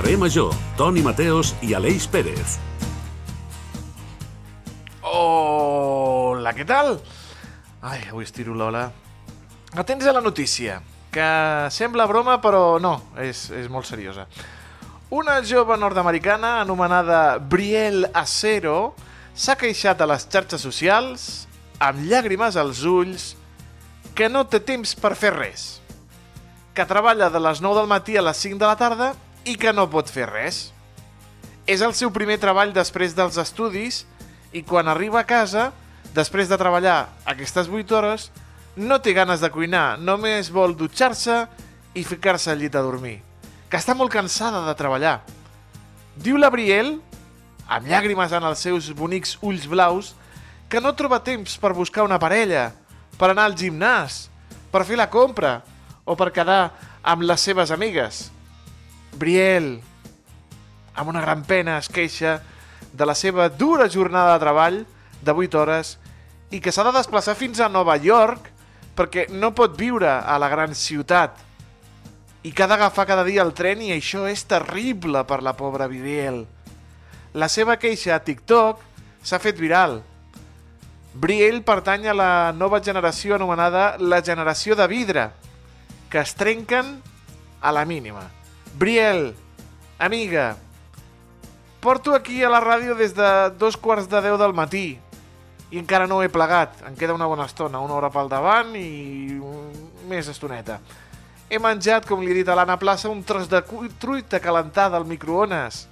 Carrer Major, Toni Mateos i Aleix Pérez. Hola, què tal? Ai, avui estiro l'ola. Atents a la notícia, que sembla broma però no, és, és molt seriosa. Una jove nord-americana anomenada Brielle Acero s'ha queixat a les xarxes socials, amb llàgrimes als ulls, que no té temps per fer res. Que treballa de les 9 del matí a les 5 de la tarda i que no pot fer res. És el seu primer treball després dels estudis i quan arriba a casa, després de treballar aquestes 8 hores, no té ganes de cuinar, només vol dutxar-se i ficar-se al llit a dormir. Que està molt cansada de treballar. Diu la Briel, amb llàgrimes en els seus bonics ulls blaus, que no troba temps per buscar una parella, per anar al gimnàs, per fer la compra o per quedar amb les seves amigues. Briel, amb una gran pena, es queixa de la seva dura jornada de treball de 8 hores i que s'ha de desplaçar fins a Nova York perquè no pot viure a la gran ciutat i que ha d'agafar cada dia el tren i això és terrible per la pobra Briel. La seva queixa a TikTok s'ha fet viral. Briel pertany a la nova generació anomenada la generació de vidre, que es trenquen a la mínima. Briel, amiga, porto aquí a la ràdio des de dos quarts de deu del matí i encara no he plegat. Em queda una bona estona, una hora pel davant i més estoneta. He menjat, com li he dit a l'Anna Plaça, un tros de truita calentada al microones.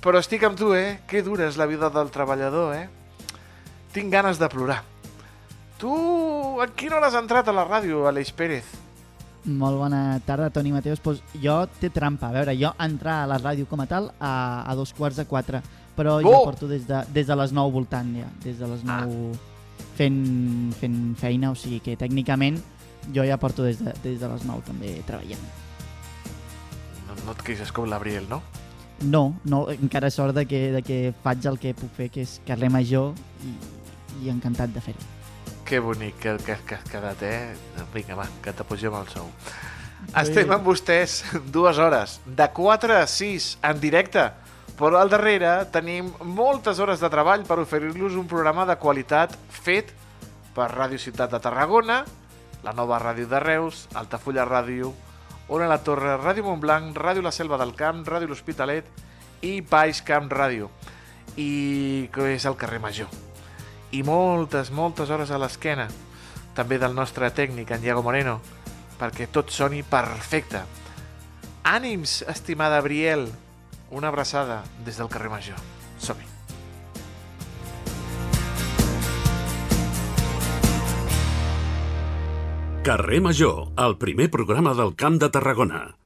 Però estic amb tu, eh? Que dura és la vida del treballador, eh? Tinc ganes de plorar. Tu, a quina hora has entrat a la ràdio, Aleix Pérez? Molt bona tarda, Toni Mateus. Pues jo té trampa. A veure, jo entrar a la ràdio com a tal a, a dos quarts de quatre, però oh! jo porto des de, des de les 9 voltant ja, des de les 9 ah. fent, fent feina, o sigui que tècnicament jo ja porto des de, des de les 9 també treballant. No, no et queixes com l'Abriel, no? No, no, encara sort de que, de que faig el que puc fer, que és carrer major i, i encantat de fer-ho. Que bonic que, que, que has quedat, eh? Vinga, va, que t'apugem el sou. Sí. Estem amb vostès dues hores, de 4 a 6, en directe. Però al darrere tenim moltes hores de treball per oferir-los un programa de qualitat fet per Ràdio Ciutat de Tarragona, la nova ràdio de Reus, Altafulla Ràdio, Ona la Torre, Ràdio Montblanc, Ràdio La Selva del Camp, Ràdio L'Hospitalet i Baix Camp Ràdio. I que és el carrer Major i moltes, moltes hores a l'esquena, també del nostre tècnic, en Diego Moreno, perquè tot soni perfecte. Ànims, estimada Briel, una abraçada des del carrer Major. Som-hi. Carrer Major, el primer programa del Camp de Tarragona.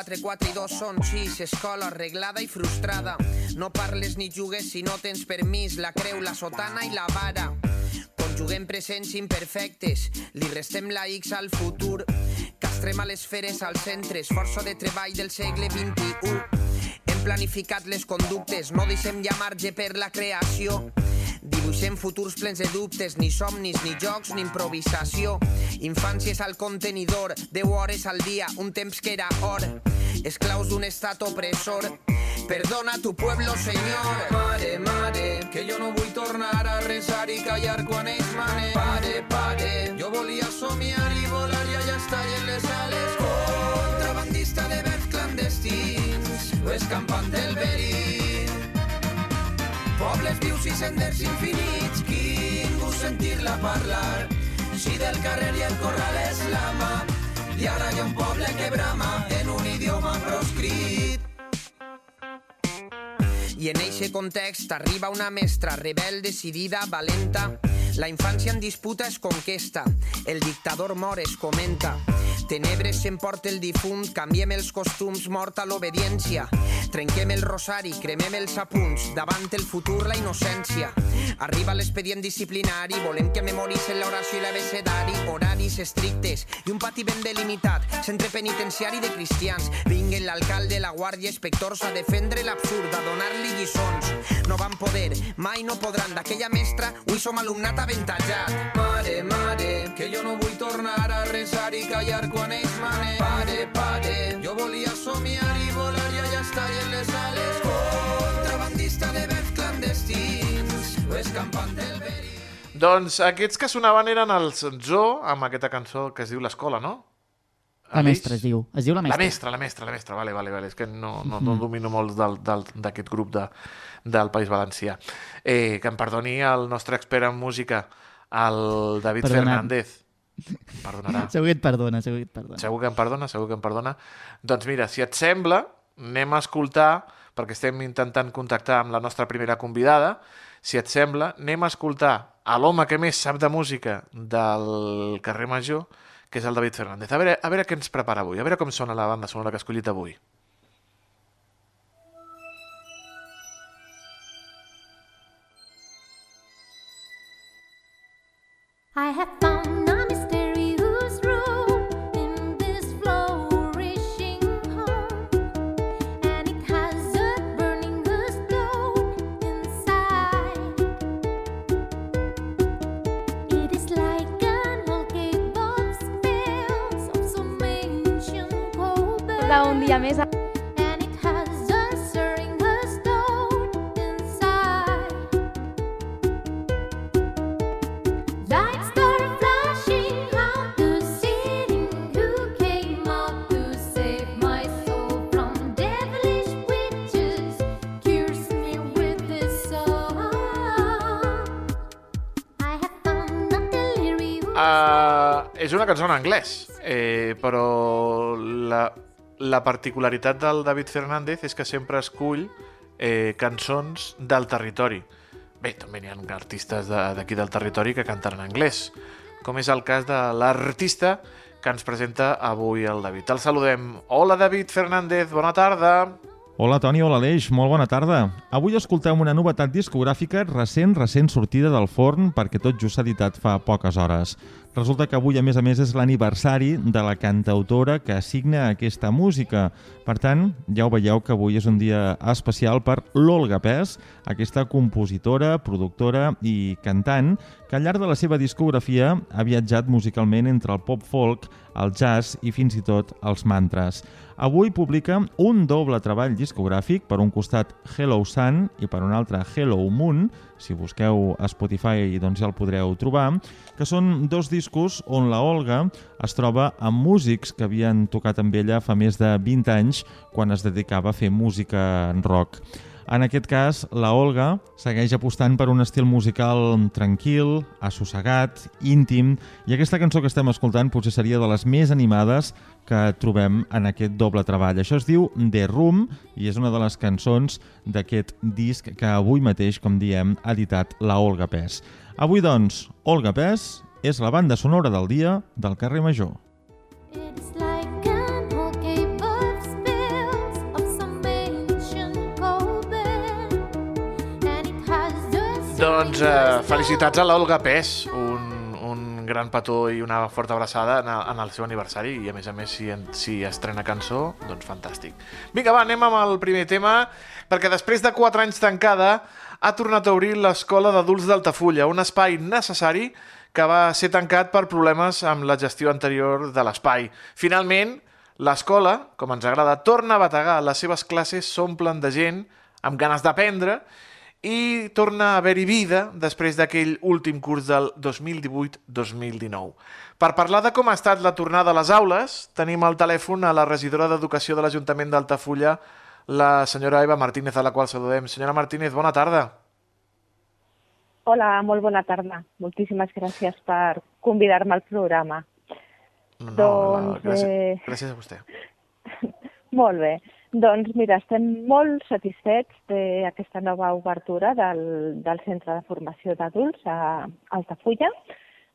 4, 4 i 2 són 6, escola arreglada i frustrada. No parles ni jugues si no tens permís, la creu, la sotana i la vara. Conjuguem presents imperfectes, li restem la X al futur. Castrem a les feres al centre, esforço de treball del segle XXI. Hem planificat les conductes, no deixem ja marge per la creació. Dibuixem futurs plens de dubtes, ni somnis, ni jocs, ni improvisació. Infàncies al contenidor, 10 hores al dia, un temps que era or. Esclaus d'un estat opressor. Perdona tu pueblo, senyor. Mare, mare, que jo no vull tornar a resar i callar quan ells manen. Pare, pare, jo volia somiar i volar i allà estar en les ales. Contrabandista de verbs clandestins, o escampant del verí. Pobles vius i senders infinits, quin gust sentir-la parlar. Si del carrer i el corral és la mà, i ara hi ha un poble que brama en un idioma proscrit. I en eixe context arriba una mestra rebel, decidida, valenta. La infància en disputa es conquesta, el dictador mor es comenta. Tenebres s'emporta el difunt, canviem els costums, morta l'obediència. Trenquem el rosari, cremem els apunts, davant el futur la innocència. Arriba l'expedient disciplinari, volem que memoricen l'oració i l'abecedari, horaris estrictes i un pati ben delimitat, centre penitenciari de cristians. Vinguen l'alcalde, la guàrdia, inspectors a defendre l'absurd, a donar-li lliçons. No van poder, mai no podran, d'aquella mestra, avui som alumnat aventajat. Mare, mare, que jo no vull tornar a resar i callar quan ells manen. Pare, pare, jo volia somiar i volar i allà estar en les ales. Contrabandista de verbs clandestins, o escampant del verí. Doncs aquests que sonaven eren els Zo, amb aquesta cançó que es diu L'Escola, no? La mestra es diu. Es diu la La mestra. mestra, la mestra, la mestra, vale, vale, vale. És que no, no, no domino molt del- del- d'aquest grup de, del País Valencià. Eh, que em perdoni el nostre expert en música, el David Perdonat. Fernández. Perdonarà. Segur que et perdona, segur que et perdona. Segur que em perdona, segur que em perdona. Doncs mira, si et sembla, anem a escoltar, perquè estem intentant contactar amb la nostra primera convidada, si et sembla, anem a escoltar a l'home que més sap de música del carrer Major, que és el David Fernández. A veure, a veure què ens prepara avui, a veure com sona la banda sonora que ha escollit avui. I have found I have found a delirious. Uh, és una cançó en anglès, eh, però la, la particularitat del David Fernández és que sempre escull eh, cançons del territori. Bé, també n'hi ha artistes de- d'aquí del territori que canten en anglès, com és el cas de l'artista que ens presenta avui el David. El saludem. Hola, David Fernández, bona tarda. Hola Toni, hola Aleix, molt bona tarda. Avui escoltem una novetat discogràfica recent, recent sortida del forn perquè tot just s'ha editat fa poques hores. Resulta que avui, a més a més, és l'aniversari de la cantautora que assigna aquesta música. Per tant, ja ho veieu que avui és un dia especial per l'Olga Pes, aquesta compositora, productora i cantant que al llarg de la seva discografia ha viatjat musicalment entre el pop-folk, el jazz i fins i tot els mantres. Avui publica un doble treball discogràfic, per un costat Hello Sun i per un altre Hello Moon, si busqueu a Spotify doncs ja el podreu trobar, que són dos discos on la Olga es troba amb músics que havien tocat amb ella fa més de 20 anys quan es dedicava a fer música en rock. En aquest cas, la Olga segueix apostant per un estil musical tranquil, assossegat, íntim, i aquesta cançó que estem escoltant potser seria de les més animades que trobem en aquest doble treball. Això es diu The Room i és una de les cançons d'aquest disc que avui mateix, com diem, ha editat la Olga Pes. Avui, doncs, Olga Pes és la banda sonora del dia del carrer Major. It Doncs eh, felicitats a l'Olga Pes, un, un gran petó i una forta abraçada en, el- en el seu aniversari i a més a més si, en, si estrena cançó, doncs fantàstic. Vinga, va, anem amb el primer tema perquè després de 4 anys tancada ha tornat a obrir l'Escola d'Adults d'Altafulla, un espai necessari que va ser tancat per problemes amb la gestió anterior de l'espai. Finalment, l'escola, com ens agrada, torna a bategar. Les seves classes s'omplen de gent amb ganes d'aprendre torna a haver-hi vida després d'aquell últim curs del 2018-2019. Per parlar de com ha estat la tornada a les aules, tenim al telèfon a la regidora d'Educació de l'Ajuntament d'Altafulla, la senyora Eva Martínez, a la qual saludem. Senyora Martínez, bona tarda. Hola, molt bona tarda. Moltíssimes gràcies per convidar-me al programa. No, Doncs, gràcies, eh, gràcies a vostè. Molt bé. Doncs mira, estem molt satisfets d'aquesta nova obertura del, del Centre de Formació d'Adults a Altafulla.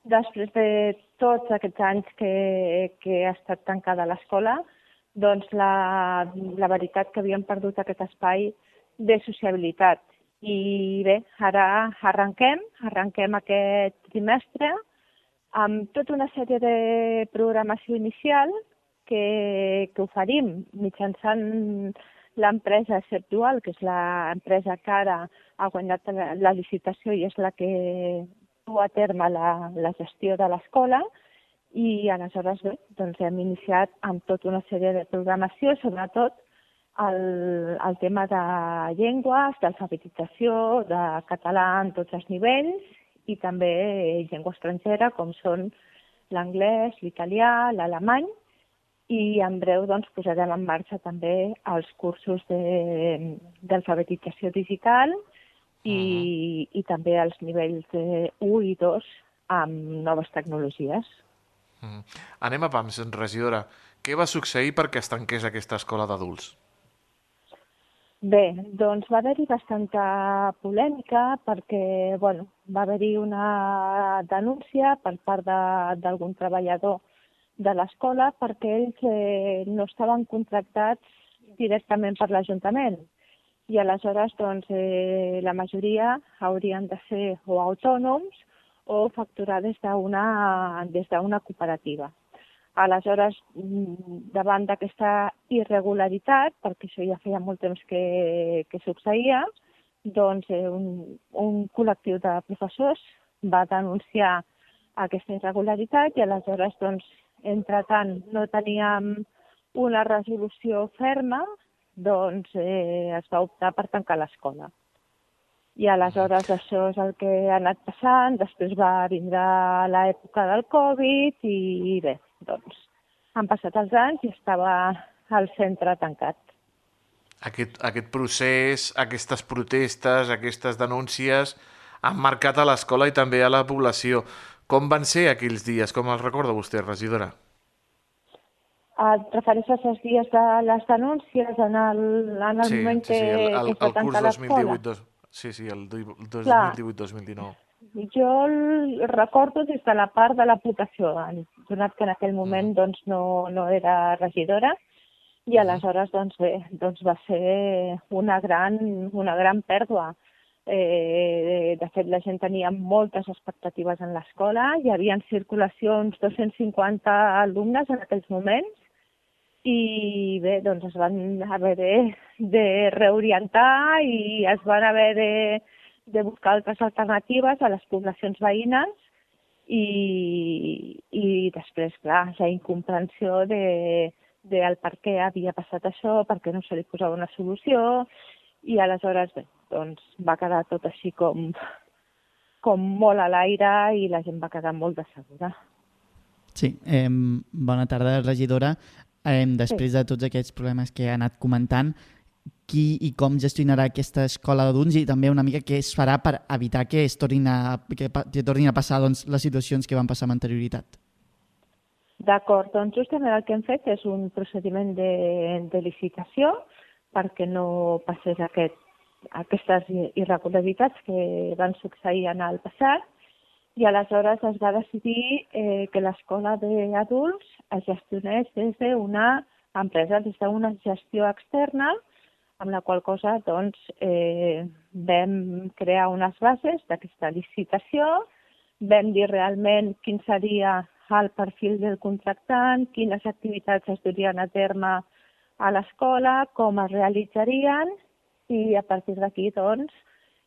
després de tots aquests anys que, que ha estat tancada l'escola, doncs la, la veritat que havíem perdut aquest espai de sociabilitat. I bé, ara arrenquem, arrenquem aquest trimestre amb tota una sèrie de programació inicial que, que oferim mitjançant l'empresa Septual, que és l'empresa que ara ha guanyat la licitació i és la que du a terme la, la gestió de l'escola, i aleshores bé, doncs hem iniciat amb tota una sèrie de programació, sobretot el, el tema de llengües, d'alfabetització, de català en tots els nivells i també llengua estrangera com són l'anglès, l'italià, l'alemany i en breu doncs, posarem en marxa també els cursos de- d'alfabetització digital i, i també els nivells de 1 i 2 amb noves tecnologies. Mm. Anem a pams, regidora. Què va succeir perquè es tanqués aquesta escola d'adults? Bé, doncs va haver-hi bastanta polèmica perquè bueno, va haver-hi una denúncia per part d'algun treballador de l'escola perquè ells eh, no estaven contractats directament per l'Ajuntament i aleshores doncs, eh, la majoria haurien de ser o autònoms o facturar des d'una des d'una cooperativa. Aleshores, mm, davant d'aquesta irregularitat, perquè això ja feia molt temps que, que succeïa, doncs eh, un, un col·lectiu de professors va denunciar aquesta irregularitat i aleshores, doncs, entre tant, no teníem una resolució ferma, doncs eh, es va optar per tancar l'escola. I aleshores això és el que ha anat passant, després va vindre l'època del Covid i bé, doncs han passat els anys i estava el centre tancat. Aquest, aquest procés, aquestes protestes, aquestes denúncies han marcat a l'escola i també a la població. Com van ser aquells dies? Com els recorda vostè, regidora? Et refereixes als dies de les denúncies en el, en el sí, moment sí, sí, el, que, el, que es va el curs tancar l'escola? 2018... Sí, sí, el du- el Clar. 2018-2019. Jo el recordo des de la part de la votació, donat que en aquell moment doncs, no, no era regidora, i aleshores doncs, bé, doncs va ser una gran, una gran pèrdua. Eh, de fet, la gent tenia moltes expectatives en l'escola, hi havia uns 250 alumnes en aquells moments, i bé, doncs es van haver de, de reorientar i es van haver de, de buscar altres alternatives a les poblacions veïnes. I, i després, clar, la incomprensió de, del per què havia passat això, per què no se li posava una solució, i aleshores, bé, doncs va quedar tot així com, com molt a l'aire i la gent va quedar molt decebuda. Sí, eh, bona tarda, regidora. Eh, després de tots aquests problemes que ha anat comentant, qui i com gestionarà aquesta escola d'adults i també una mica què es farà per evitar que es tornin a, que, que tornin a passar doncs, les situacions que van passar amb anterioritat. D'acord, doncs justament el que hem fet és un procediment de, de licitació perquè no passés aquest, aquestes irregularitats que van succeir en el passat i aleshores es va decidir eh, que l'escola d'adults es gestionés des d'una empresa, des d'una gestió externa, amb la qual cosa doncs, eh, vam crear unes bases d'aquesta licitació, vam dir realment quin seria el perfil del contractant, quines activitats es durien a terme a l'escola, com es realitzarien i a partir d'aquí doncs,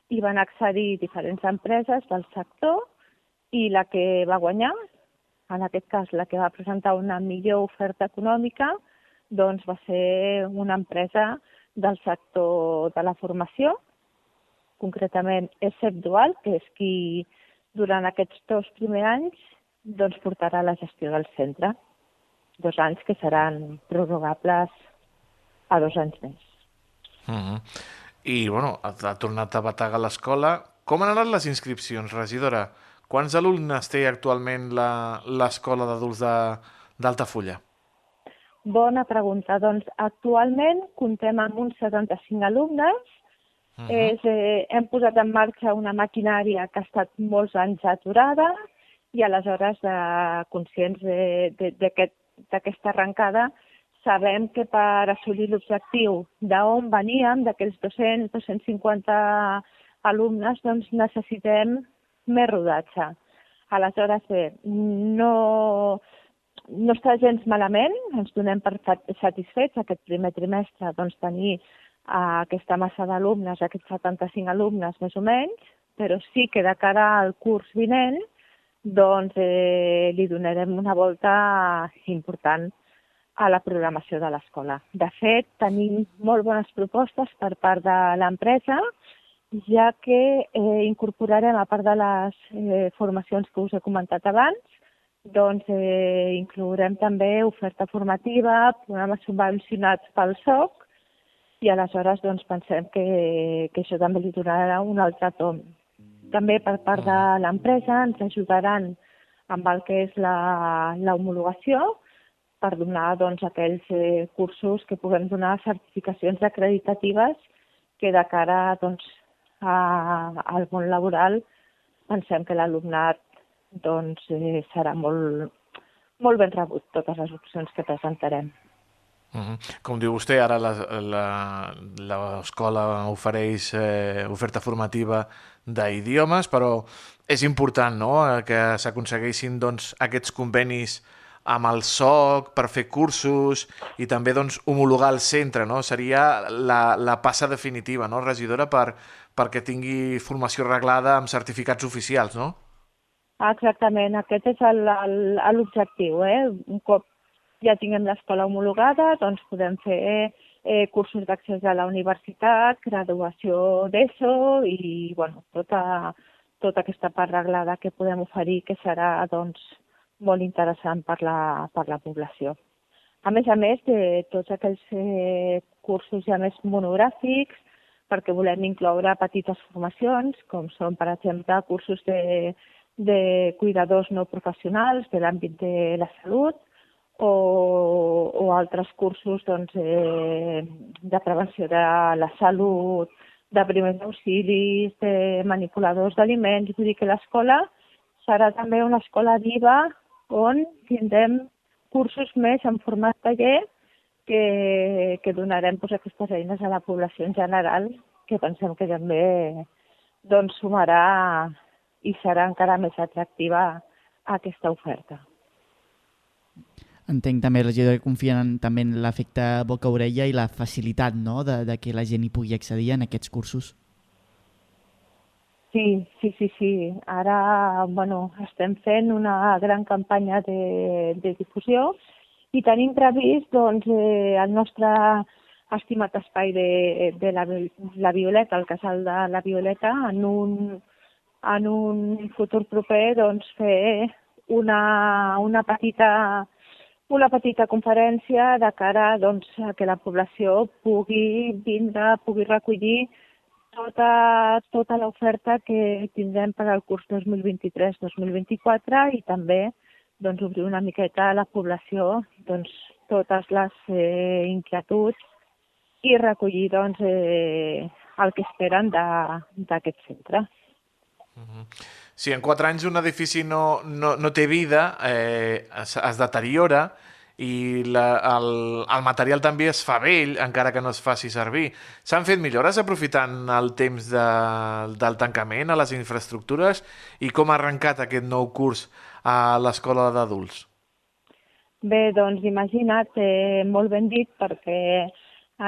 hi van accedir diferents empreses del sector i la que va guanyar, en aquest cas la que va presentar una millor oferta econòmica, doncs va ser una empresa del sector de la formació, concretament ESEP Dual, que és qui durant aquests dos primers anys doncs, portarà la gestió del centre. Dos anys que seran prorrogables a dos anys més. Uh -huh. I, bueno, ha, tornat a bategar l'escola. Com han anat les inscripcions, regidora? Quants alumnes té actualment la- l'escola d'adults d'Altafulla? Bona pregunta. Doncs actualment comptem amb uns 75 alumnes. Uh -huh. és, eh, hem posat en marxa una maquinària que ha estat molts anys aturada i aleshores, eh, conscients de- de- d'aquest- d'aquesta arrencada, sabem que per assolir l'objectiu d'on veníem, d'aquells 200, 250 alumnes, doncs necessitem més rodatge. Aleshores, bé, no, no està gens malament, ens donem per sat- satisfets aquest primer trimestre doncs, tenir uh, aquesta massa d'alumnes, aquests 75 alumnes més o menys, però sí que de cara al curs vinent doncs, eh, li donarem una volta important a la programació de l'escola. De fet, tenim molt bones propostes per part de l'empresa, ja que eh, incorporarem, a part de les eh, formacions que us he comentat abans, doncs eh, inclourem també oferta formativa, programes subvencionats pel SOC, i aleshores doncs, pensem que, que això també li donarà un altre tom. També per part de l'empresa ens ajudaran amb el que és la- l'homologació per donar doncs, aquells eh, cursos que puguem donar certificacions acreditatives que de cara doncs, a, al món laboral pensem que l'alumnat doncs, eh, serà molt, molt ben rebut totes les opcions que presentarem. Mhm. Com diu vostè, ara la- la- l'escola ofereix eh, oferta formativa d'idiomes, però és important no? eh, que s'aconsegueixin doncs, aquests convenis amb el SOC per fer cursos i també doncs, homologar el centre. No? Seria la, la passa definitiva, no, regidora, per, perquè tingui formació reglada amb certificats oficials, no? Exactament, aquest és l'objectiu. Eh? Un cop ja tinguem l'escola homologada, doncs podem fer eh, cursos d'accés a la universitat, graduació d'ESO i bueno, tota, tota aquesta part reglada que podem oferir que serà doncs, molt interessant per la, per la població. A més a més de tots aquells eh, cursos ja més monogràfics, perquè volem incloure petites formacions, com són, per exemple, cursos de, de cuidadors no professionals de l'àmbit de la salut o, o altres cursos doncs, eh, de prevenció de la salut, de primers auxilis, de manipuladors d'aliments. Vull dir que l'escola serà també una escola viva on tindrem cursos més en format taller que, que donarem doncs, aquestes eines a la població en general, que pensem que també doncs, sumarà i serà encara més atractiva aquesta oferta. Entenc també, regidor, que confien en, també en l'efecte boca-orella i la facilitat no? de, de que la gent hi pugui accedir en aquests cursos. Sí, sí, sí, sí. Ara, bueno, estem fent una gran campanya de, de difusió i tenim previst, doncs, eh, el nostre estimat espai de, de la, la Violeta, el casal de la Violeta, en un, en un futur proper, doncs, fer una, una petita una petita conferència de cara doncs, a que la població pugui vindre, pugui recollir tota, tota l'oferta que tindrem per al curs 2023-2024 i també doncs, obrir una miqueta a la població doncs, totes les eh, inquietuds i recollir doncs, eh, el que esperen d'aquest centre. Si en quatre anys un edifici no, no, no té vida, eh, es, es deteriora i la, el, el material també es fa vell, encara que no es faci servir. S'han fet millores aprofitant el temps de, del tancament a les infraestructures i com ha arrencat aquest nou curs a l'escola d'adults? Bé, doncs imagina't, eh, molt ben dit, perquè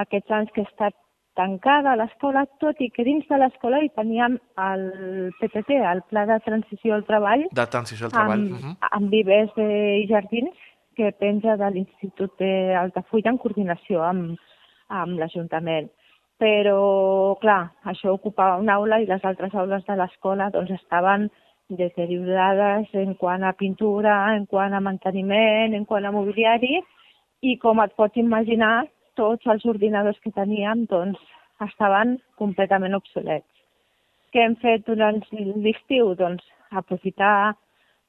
aquests anys que he estat tancada a l'escola, tot i que dins de l'escola hi teníem el PTT, el Pla de Transició al Treball, De transició al treball. amb, Mhm. amb vivers de, i jardins que penja de l'Institut d'Altafulla en coordinació amb, amb l'Ajuntament. Però, clar, això ocupava una aula i les altres aules de l'escola doncs, estaven deteriorades en quant a pintura, en quant a manteniment, en quant a mobiliari, i com et pots imaginar, tots els ordinadors que teníem doncs, estaven completament obsolets. Què hem fet durant l'estiu? Doncs aprofitar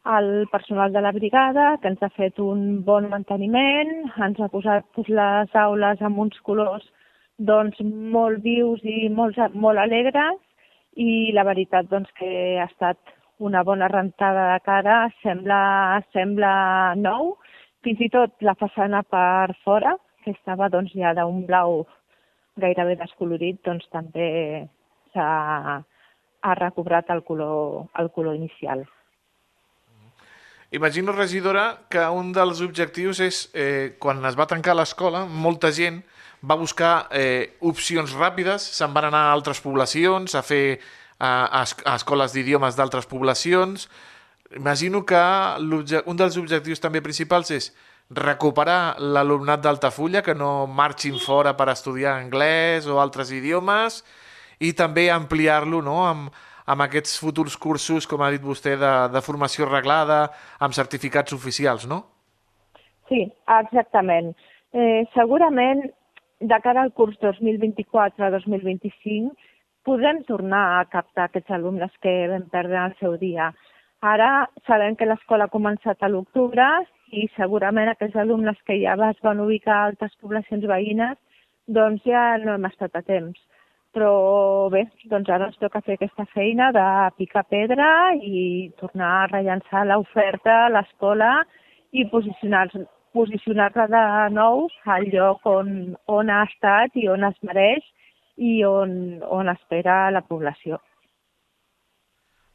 el personal de la brigada, que ens ha fet un bon manteniment, ens ha posat les aules amb uns colors doncs, molt vius i molt, molt alegres i la veritat doncs, que ha estat una bona rentada de cara, sembla, sembla nou, fins i tot la façana per fora, que estava doncs, ja d'un blau gairebé descolorit, doncs també s'ha ha recobrat el color, el color inicial. Imagino, regidora, que un dels objectius és, eh, quan es va tancar l'escola, molta gent va buscar eh, opcions ràpides, se'n van anar a altres poblacions, a fer a, a, es- a escoles d'idiomes d'altres poblacions. Imagino que un dels objectius també principals és recuperar l'alumnat d'Altafulla, que no marxin fora per estudiar anglès o altres idiomes, i també ampliar-lo no? amb, amb aquests futurs cursos, com ha dit vostè, de, de formació reglada, amb certificats oficials, no? Sí, exactament. Eh, segurament, de cara al curs 2024-2025, podrem tornar a captar aquests alumnes que vam perdre el seu dia. Ara sabem que l'escola ha començat a l'octubre i segurament aquests alumnes que ja es van ubicar a altres poblacions veïnes doncs ja no hem estat a temps. Però bé, doncs ara ens toca fer aquesta feina de picar pedra i tornar a rellençar l'oferta a l'escola i posicionar-la posicionar de nou al lloc on, on ha estat i on es mereix i on, on espera la població.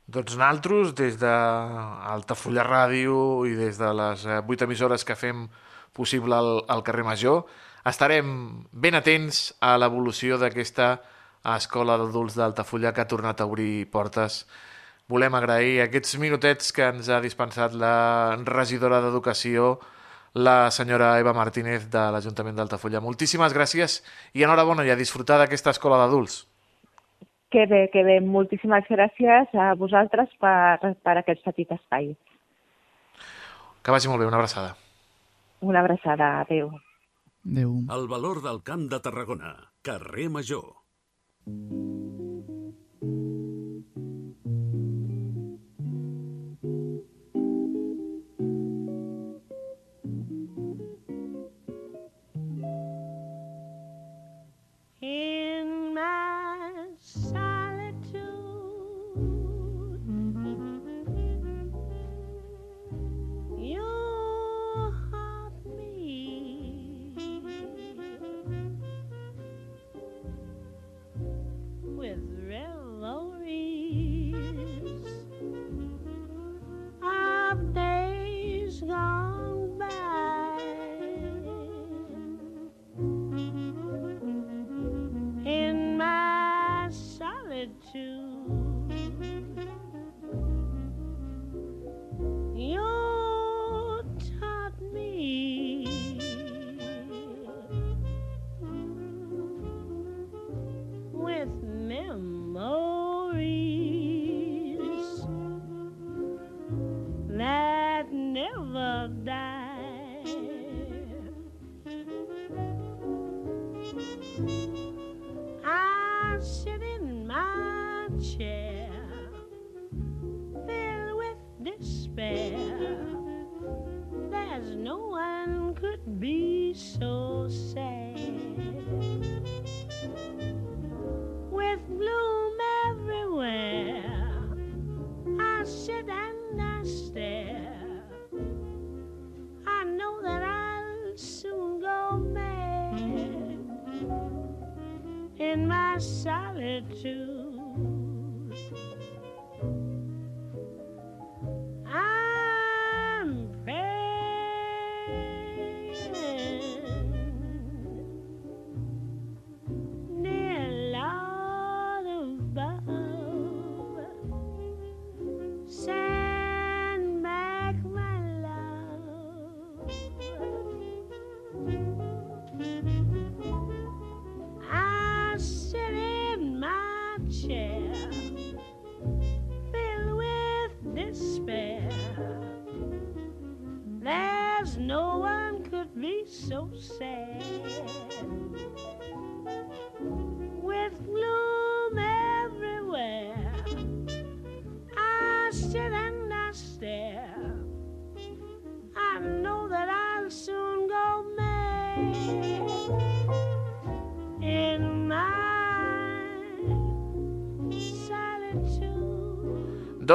Doncs naltros, des d'Altafulla Ràdio i des de les eh, vuit emissores que fem possible al, al carrer Major, estarem ben atents a l'evolució d'aquesta escola d'adults d'Altafulla que ha tornat a obrir portes. Volem agrair aquests minutets que ens ha dispensat la regidora d'Educació, la senyora Eva Martínez de l'Ajuntament d'Altafulla. Moltíssimes gràcies i enhorabona i a disfrutar d'aquesta escola d'adults. Que bé, que bé. Moltíssimes gràcies a vosaltres per, per aquest petit espai. Que vagi molt bé, una abraçada. Una abraçada. Adéu. Adéu. El valor del Camp de Tarragona. Carrer Major. In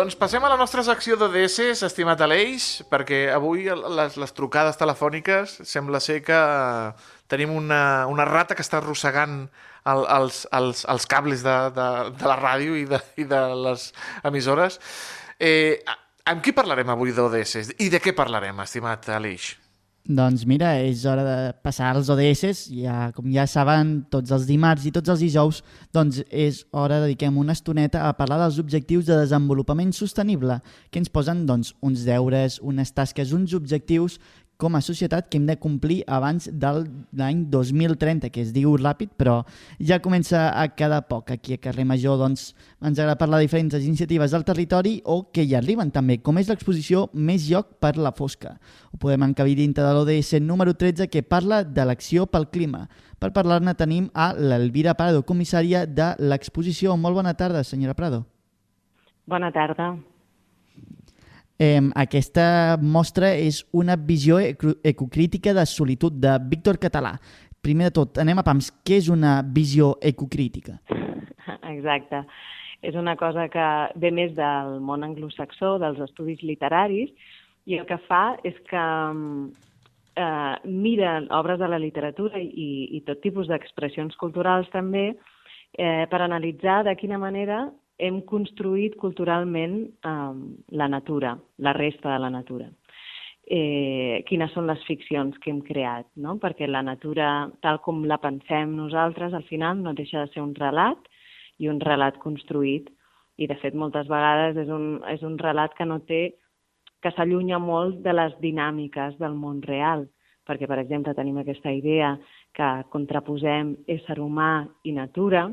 Doncs passem a la nostra secció d'ODS, estimat Aleix, perquè avui les, les trucades telefòniques sembla ser que tenim una, una rata que està arrossegant el, els, els, els cables de, de, de la ràdio i de, i de les emissores. Eh, amb qui parlarem avui d'ODS? I de què parlarem, estimat Aleix? Doncs mira, és hora de passar als ODS, ja, com ja saben, tots els dimarts i tots els dijous, doncs és hora de dediquem una estoneta a parlar dels objectius de desenvolupament sostenible, que ens posen doncs, uns deures, unes tasques, uns objectius com a societat que hem de complir abans de l'any 2030, que es diu ràpid, però ja comença a quedar poc. Aquí a Carrer Major doncs, ens agrada parlar de diferents iniciatives del territori o que hi arriben també, com és l'exposició Més lloc per la fosca. Ho podem encabir dintre de l'ODS número 13 que parla de l'acció pel clima. Per parlar-ne tenim a l'Elvira Prado, comissària de l'exposició. Molt bona tarda, senyora Prado. Bona tarda. Eh, aquesta mostra és una visió eco- ecocrítica de solitud de Víctor Català. Primer de tot, anem a pams. Què és una visió ecocrítica? Exacte. És una cosa que ve més del món anglosaxó, dels estudis literaris, i el que fa és que eh, mira obres de la literatura i, i tot tipus d'expressions culturals també eh, per analitzar de quina manera hem construït culturalment eh, la natura, la resta de la natura. Eh, quines són les ficcions que hem creat, no? perquè la natura, tal com la pensem nosaltres, al final no deixa de ser un relat i un relat construït, i de fet moltes vegades és un, és un relat que no té que s'allunya molt de les dinàmiques del món real, perquè, per exemple, tenim aquesta idea que contraposem ésser humà i natura,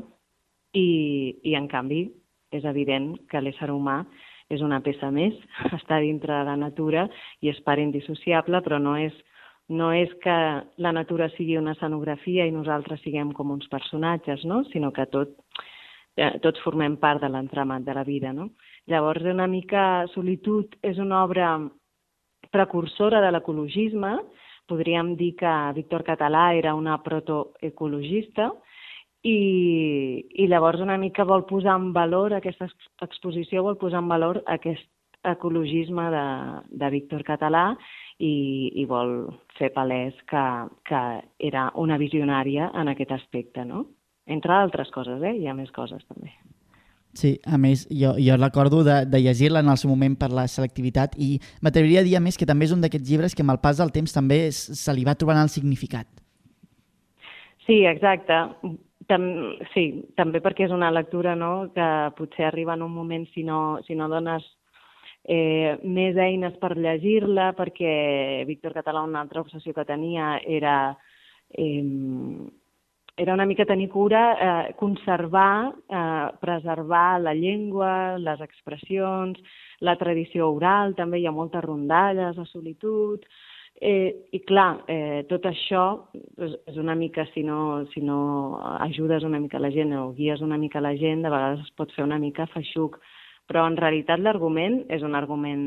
i, i en canvi és evident que l'ésser humà és una peça més, està dintre de la natura i és part indissociable, però no és, no és que la natura sigui una escenografia i nosaltres siguem com uns personatges, no? sinó que tot, eh, tots formem part de l'entramat de la vida. No? Llavors, una mica Solitud és una obra precursora de l'ecologisme, podríem dir que Víctor Català era una protoecologista, i, i llavors una mica vol posar en valor, aquesta ex- exposició vol posar en valor aquest ecologisme de, de Víctor Català i, i vol fer palès que, que era una visionària en aquest aspecte, no? Entre altres coses, eh? Hi ha més coses també. Sí, a més, jo, jo recordo de, de llegir-la en el seu moment per la selectivitat i m'atreviria a dir a més que també és un d'aquests llibres que amb el pas del temps també se li va trobant el significat. Sí, exacte. Tam sí, també perquè és una lectura no, que potser arriba en un moment si no, si no dones eh, més eines per llegir-la, perquè Víctor Català una altra obsessió que tenia era, eh, era una mica tenir cura, eh, conservar, eh, preservar la llengua, les expressions, la tradició oral, també hi ha moltes rondalles, la solitud, Eh, I clar, eh, tot això és, és una mica, si no, si no ajudes una mica la gent o guies una mica la gent, de vegades es pot fer una mica feixuc. Però en realitat l'argument és un argument,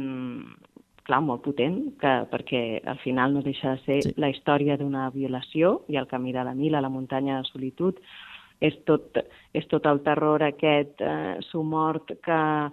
clar, molt potent, que, perquè al final no deixa de ser Sí. la història d'una violació i el camí de la Mila, la muntanya de solitud, és tot, és tot el terror aquest eh, somort que,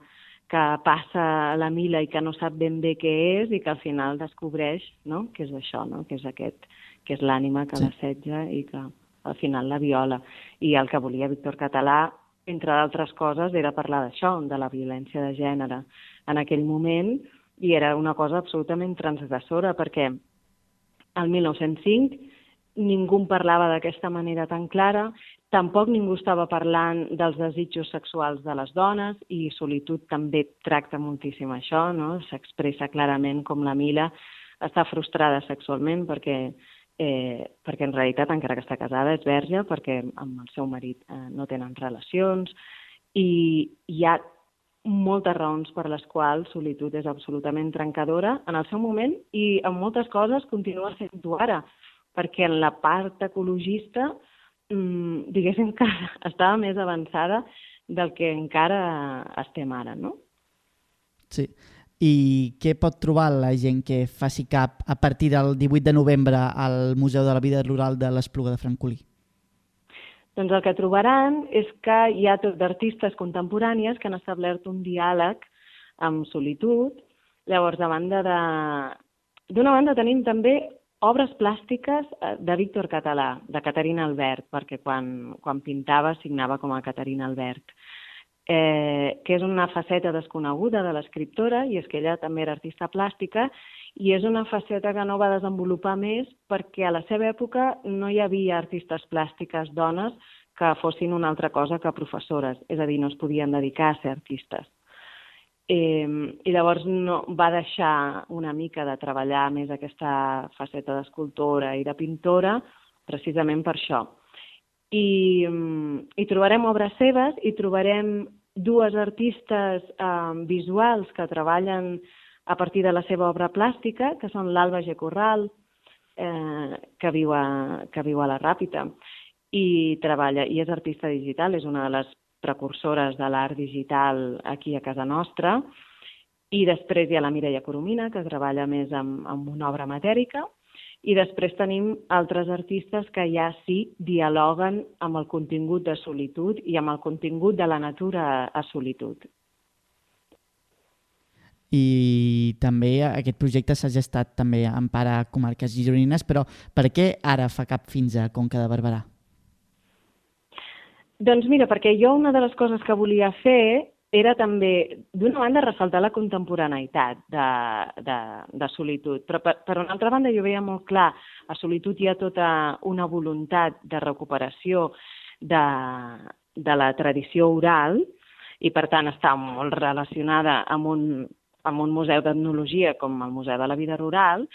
que passa a la Mila i que no sap ben bé què és i que al final descobreix no? que és això, no? que és aquest, que és l'ànima que Sí. l'assetja i que al final la viola. I el que volia Víctor Català, entre d'altres coses, era parlar d'això, de la violència de gènere en aquell moment, i era una cosa absolutament transgressora, perquè el 1905 ningú parlava d'aquesta manera tan clara, tampoc ningú estava parlant dels desitjos sexuals de les dones i Solitud també tracta moltíssim això, no? s'expressa clarament com la Mila està frustrada sexualment perquè, eh, perquè en realitat, encara que està casada, és verge, perquè amb el seu marit eh, no tenen relacions, i hi ha moltes raons per les quals Solitud és absolutament trencadora en el seu moment i en moltes coses continua sent-ho ara, perquè en la part ecologista, mmm, diguéssim que estava més avançada del que encara estem ara, no? Sí. I què pot trobar la gent que faci cap a partir del 18 de novembre al Museu de la Vida Rural de l'Espluga de Francolí? Doncs el que trobaran és que hi ha tot d'artistes contemporànies que han establert un diàleg amb solitud. Llavors, de banda de... D'una banda tenim també obres plàstiques eh, de Víctor Català, de Caterina Albert, perquè quan, quan pintava signava com a Caterina Albert, eh, que és una faceta desconeguda de l'escriptora, i és que ella també era artista plàstica, i és una faceta que no va desenvolupar més perquè a la seva època no hi havia artistes plàstiques dones que fossin una altra cosa que professores, és a dir, no es podien dedicar a ser artistes. Eh, I llavors no, va deixar una mica de treballar més aquesta faceta d'escultora i de pintora precisament per això. I, i trobarem obres seves i trobarem dues artistes eh, visuals que treballen a partir de la seva obra plàstica, que són l'Alba G. Corral, eh, que, viu a, que viu a la Ràpita, i treballa, i és artista digital, és una de les precursores de l'art digital aquí a casa nostra, i després hi ha la Mireia Coromina, que treballa més amb, amb una obra matèrica, i després tenim altres artistes que ja sí dialoguen amb el contingut de solitud i amb el contingut de la natura a solitud. I també aquest projecte s'ha gestat també en part a comarques gironines, però per què ara fa cap fins a Conca de Barberà? Doncs mira, perquè jo una de les coses que volia fer era també, d'una banda, ressaltar la contemporaneïtat de, de, de solitud, però per, per una altra banda jo veia molt clar, a solitud hi ha tota una voluntat de recuperació de, de la tradició oral i per tant està molt relacionada amb un, amb un museu d'etnologia com el Museu de la Vida Rural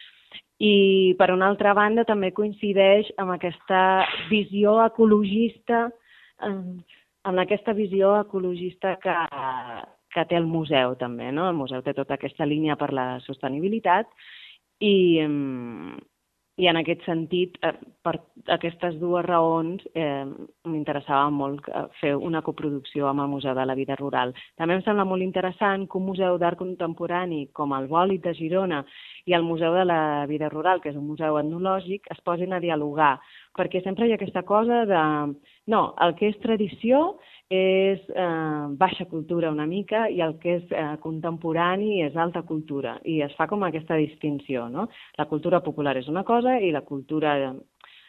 i per una altra banda també coincideix amb aquesta visió ecologista en aquesta visió ecologista que, que té el museu també. No? El museu té tota aquesta línia per la sostenibilitat i, i en aquest sentit, eh, per aquestes dues raons, eh, m'interessava molt eh, fer una coproducció amb el Museu de la Vida Rural. També em sembla molt interessant que un museu d'art contemporani com el Bòlit de Girona i el Museu de la Vida Rural, que és un museu etnològic, es posin a dialogar, perquè sempre hi ha aquesta cosa de... No, el que és tradició és eh, baixa cultura una mica i el que és eh, contemporani és alta cultura i es fa com aquesta distinció, no? La cultura popular és una cosa i la cultura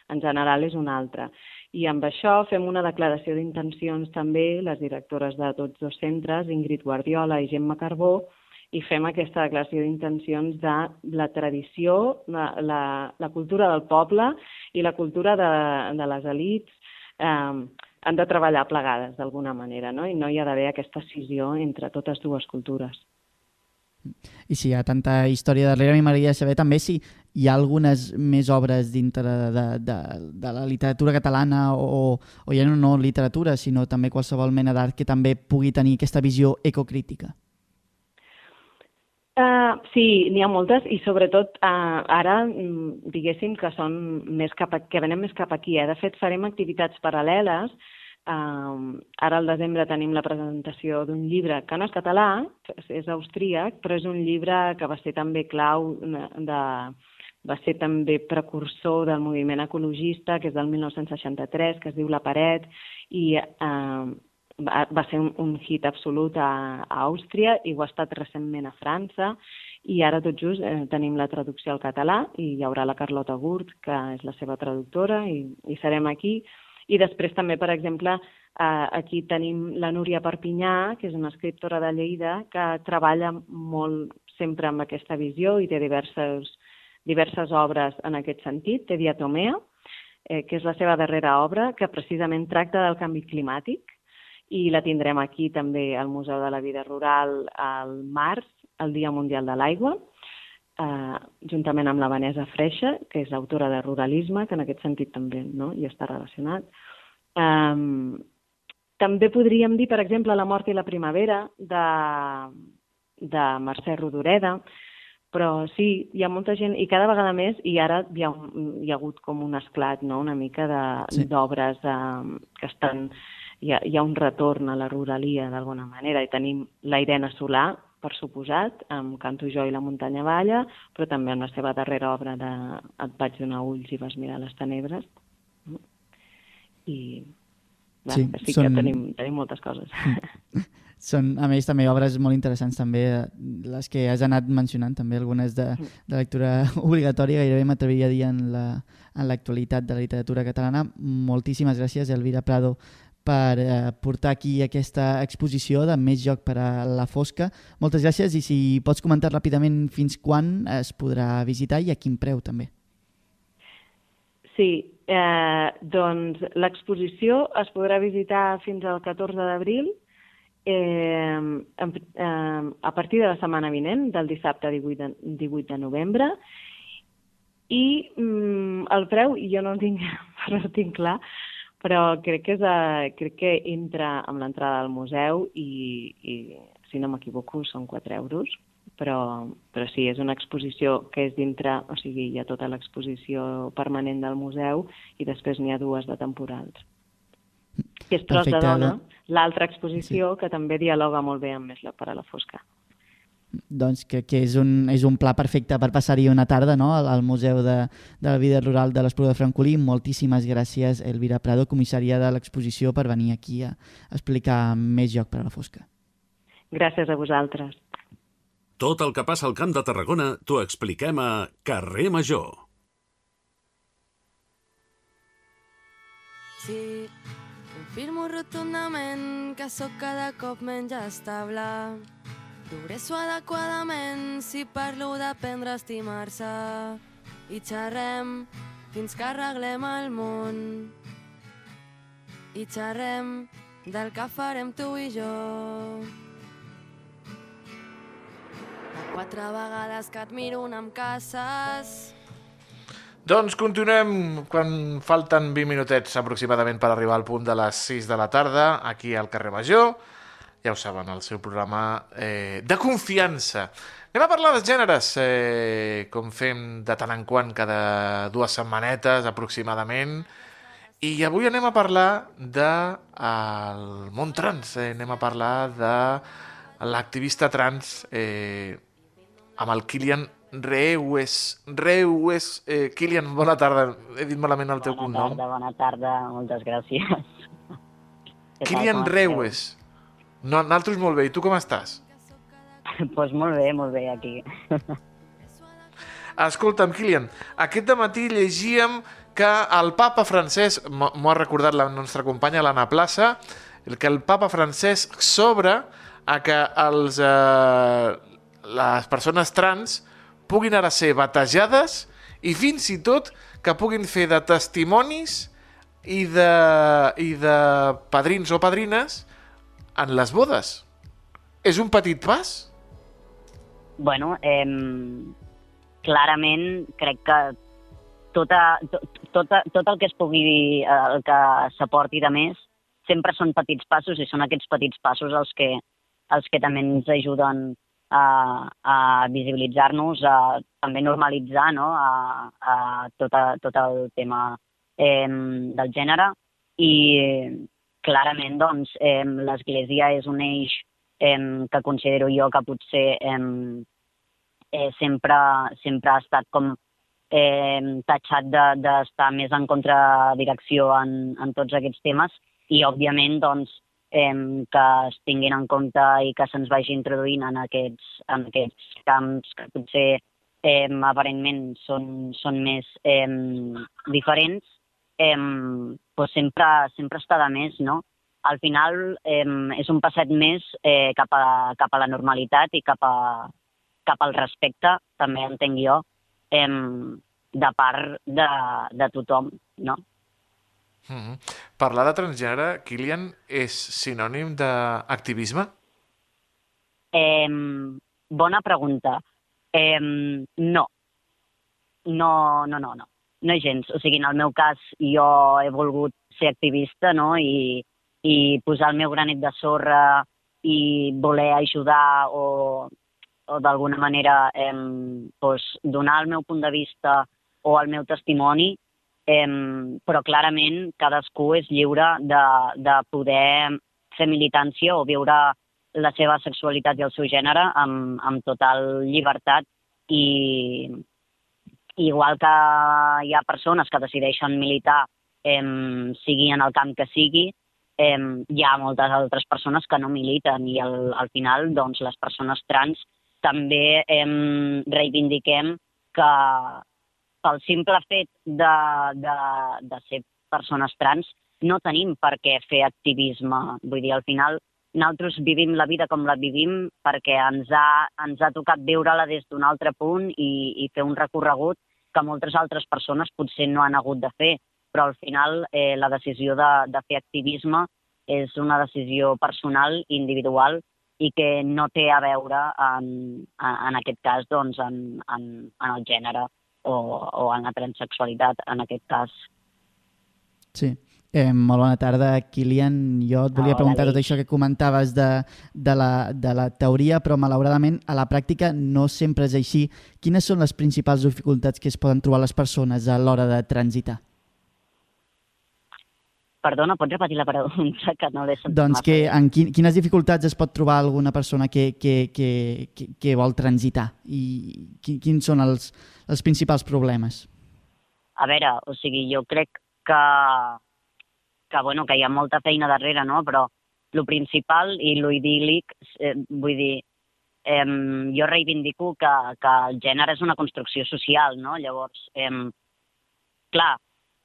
en general és una altra. I amb això fem una declaració d'intencions també, les directores de tots dos centres, Ingrid Guardiola i Gemma Carbó, i fem aquesta declaració d'intencions de la tradició, la, la, la cultura del poble i la cultura de, de les elites eh, han de treballar plegades d'alguna manera, no? i no hi ha d'haver aquesta escissió entre totes dues cultures. I si hi ha tanta història darrere, a mi m'agradaria saber també si hi ha algunes més obres dintre de, de, de, de la literatura catalana o, o ja no, no literatura, sinó també qualsevol mena d'art que també pugui tenir aquesta visió ecocrítica. Uh, sí, n'hi ha moltes i sobretot uh, ara mm, diguéssim que són més cap a, que venen més cap aquí. Eh? De fet, farem activitats paral·leles. Uh, ara al desembre tenim la presentació d'un llibre que no és català, és austríac, però és un llibre que va ser també clau de, va ser també precursor del moviment ecologista, que és del 1963, que es diu La Paret, i eh, va ser un, un hit absolut a, a Àustria i ho ha estat recentment a França i ara tot just eh, tenim la traducció al català i hi haurà la Carlota Gurt, que és la seva traductora, i, i serem aquí. I després també, per exemple, eh, aquí tenim la Núria Perpinyà, que és una escriptora de Lleida, que treballa molt sempre amb aquesta visió i té diverses, diverses obres en aquest sentit. Té Diatomea, eh, que és la seva darrera obra, que precisament tracta del canvi climàtic i la tindrem aquí també al Museu de la Vida Rural al març, el Dia Mundial de l'Aigua, eh, juntament amb la Vanessa Freixa, que és autora de Ruralisme, que en aquest sentit també no? hi està relacionat. Um, també podríem dir, per exemple, La mort i la primavera, de, de Mercè Rodoreda, però sí, hi ha molta gent, i cada vegada més, i ara hi ha, hi ha hagut com un esclat, no?, una mica d'obres sí. eh, que estan hi ha, hi ha un retorn a la ruralia d'alguna manera i tenim la Irene Solà, per suposat, amb Canto jo i la muntanya balla, però també amb la seva darrera obra de Et vaig donar ulls i vas mirar les tenebres. I clar, sí, sí són... que tenim, tenim moltes coses. Són, a més, també obres molt interessants, també, eh, les que has anat mencionant, també algunes de, de lectura obligatòria, gairebé m'atreviria a dir en la- en l'actualitat de la literatura catalana. Moltíssimes gràcies, Elvira Prado, per eh, portar aquí aquesta exposició de Més joc per a la fosca. Moltes gràcies i si pots comentar ràpidament fins quan es podrà visitar i a quin preu, també. Sí, eh, doncs l'exposició es podrà visitar fins al 14 d'abril eh, eh, a partir de la setmana vinent, del dissabte 18 de, 18 de novembre, i mm, el preu jo no el tinc, no el tinc clar, però crec que, és a, crec que entra amb l'entrada al museu i, i si no m'equivoco, són 4 euros, però, però sí, és una exposició que és dintre, o sigui, hi ha tota l'exposició permanent del museu i després n'hi ha dues de temporals. Que és Tros de dona, do- l'altra exposició sí. que també dialoga molt bé amb Més lloc per a la fosca. Doncs que, que és, un, és un pla perfecte per passar-hi una tarda no? al, al Museu de, de la Vida Rural de l'Espluga de Francolí. Moltíssimes gràcies, Elvira Prado, comissària de l'exposició, per venir aquí a explicar més joc per a la fosca. Gràcies a vosaltres. Tot el que passa al Camp de Tarragona t'ho expliquem a Carrer Major. Sí, confirmo rotundament que sóc cada cop menys estable. Progresso adequadament si parlo d'aprendre a estimar-se i xerrem fins que arreglem el món. I xerrem del que farem tu i jo. Quatre vegades que et miro un amb caces Doncs continuem quan falten 20 minutets aproximadament per arribar al punt de les 6 de la tarda, aquí al carrer Major. Ja ho saben, el seu programa eh, de confiança. Anem a parlar dels gèneres, eh, com fem de tant en quant, cada dues setmanetes aproximadament. I avui anem a parlar de, món trans, eh, anem a parlar de l'activista trans eh, amb el Kilian Reues. Reues. Eh, Kilian, bona tarda. He dit malament el teu Bona cognom. tarda, bona tarda, moltes gràcies. Kilian? Reues. No, nosaltres molt bé. I tu com estàs? Doncs pues molt bé, molt bé, aquí. Escolta'm, Kilian, aquest matí llegíem que el papa francès, m'ho ha recordat la nostra companya l'Anna Plaça, el que el papa francès s'obre a que els, eh, les persones trans puguin ara ser batejades i fins i tot que puguin fer de testimonis i de, i de padrins o padrines en les bodes. És un petit pas? Bueno, eh, clarament crec que tota, to, tota, tot el que es pugui dir, eh, el que s'aporti de més, sempre són petits passos i són aquests petits passos els que, els que també ens ajuden a, a visibilitzar-nos, a també normalitzar no? a, a tot, a, tot el tema eh, del gènere i clarament doncs, eh, l'Església és un eix eh, que considero jo que potser eh, eh, sempre, sempre ha estat com eh, tatxat de- d'estar de, més en contradirecció en, en tots aquests temes. I, òbviament, doncs, eh, que es tinguin en compte i que se'ns vagi introduint en aquests, en aquests camps que potser eh, aparentment són, són més eh, diferents, eh, doncs sempre, sempre està de més, no? Al final eh, és un passet més eh, cap, a, cap a la normalitat i cap, a, cap al respecte, també entenc jo, eh, de part de, de tothom, no? Mm -hmm. Parlar de transgènere, Kilian, és sinònim d'activisme? Eh, bona pregunta. Eh, no. No, no, no, no. No gens. O sigui, en el meu cas, jo he volgut ser activista, no?, i, i posar el meu granet de sorra i voler ajudar o, o d'alguna manera eh, doncs, donar el meu punt de vista o el meu testimoni, eh, però clarament cadascú és lliure de, de poder fer militància o viure la seva sexualitat i el seu gènere amb, amb total llibertat i igual que hi ha persones que decideixen militar, eh, sigui en el camp que sigui, eh, hi ha moltes altres persones que no militen i al, al final doncs, les persones trans també eh, reivindiquem que pel simple fet de, de, de ser persones trans no tenim per què fer activisme. Vull dir, al final nosaltres vivim la vida com la vivim perquè ens ha, ens ha tocat viure-la des d'un altre punt i, i fer un recorregut que moltes altres persones potser no han hagut de fer, però al final eh, la decisió de, de fer activisme és una decisió personal, individual, i que no té a veure en, en aquest cas doncs, en, en, en el gènere o, o en la transsexualitat, en aquest cas. Sí. Eh, molt bona tarda, Kilian. Jo et volia Hola, preguntar tot això que comentaves de, de, la, de la teoria, però malauradament a la pràctica no sempre és així. Quines són les principals dificultats que es poden trobar les persones a l'hora de transitar? Perdona, pots repetir la pregunta que no l'he sentit Doncs que en quin, quines dificultats es pot trobar alguna persona que, que, que, que, que vol transitar i qui, quins són els, els principals problemes? A veure, o sigui, jo crec que, que, bueno, que hi ha molta feina darrere, no? Però lo principal i lo idíl·lic, eh, vull dir, eh, jo reivindico que, que el gènere és una construcció social, no? Llavors, eh, clar,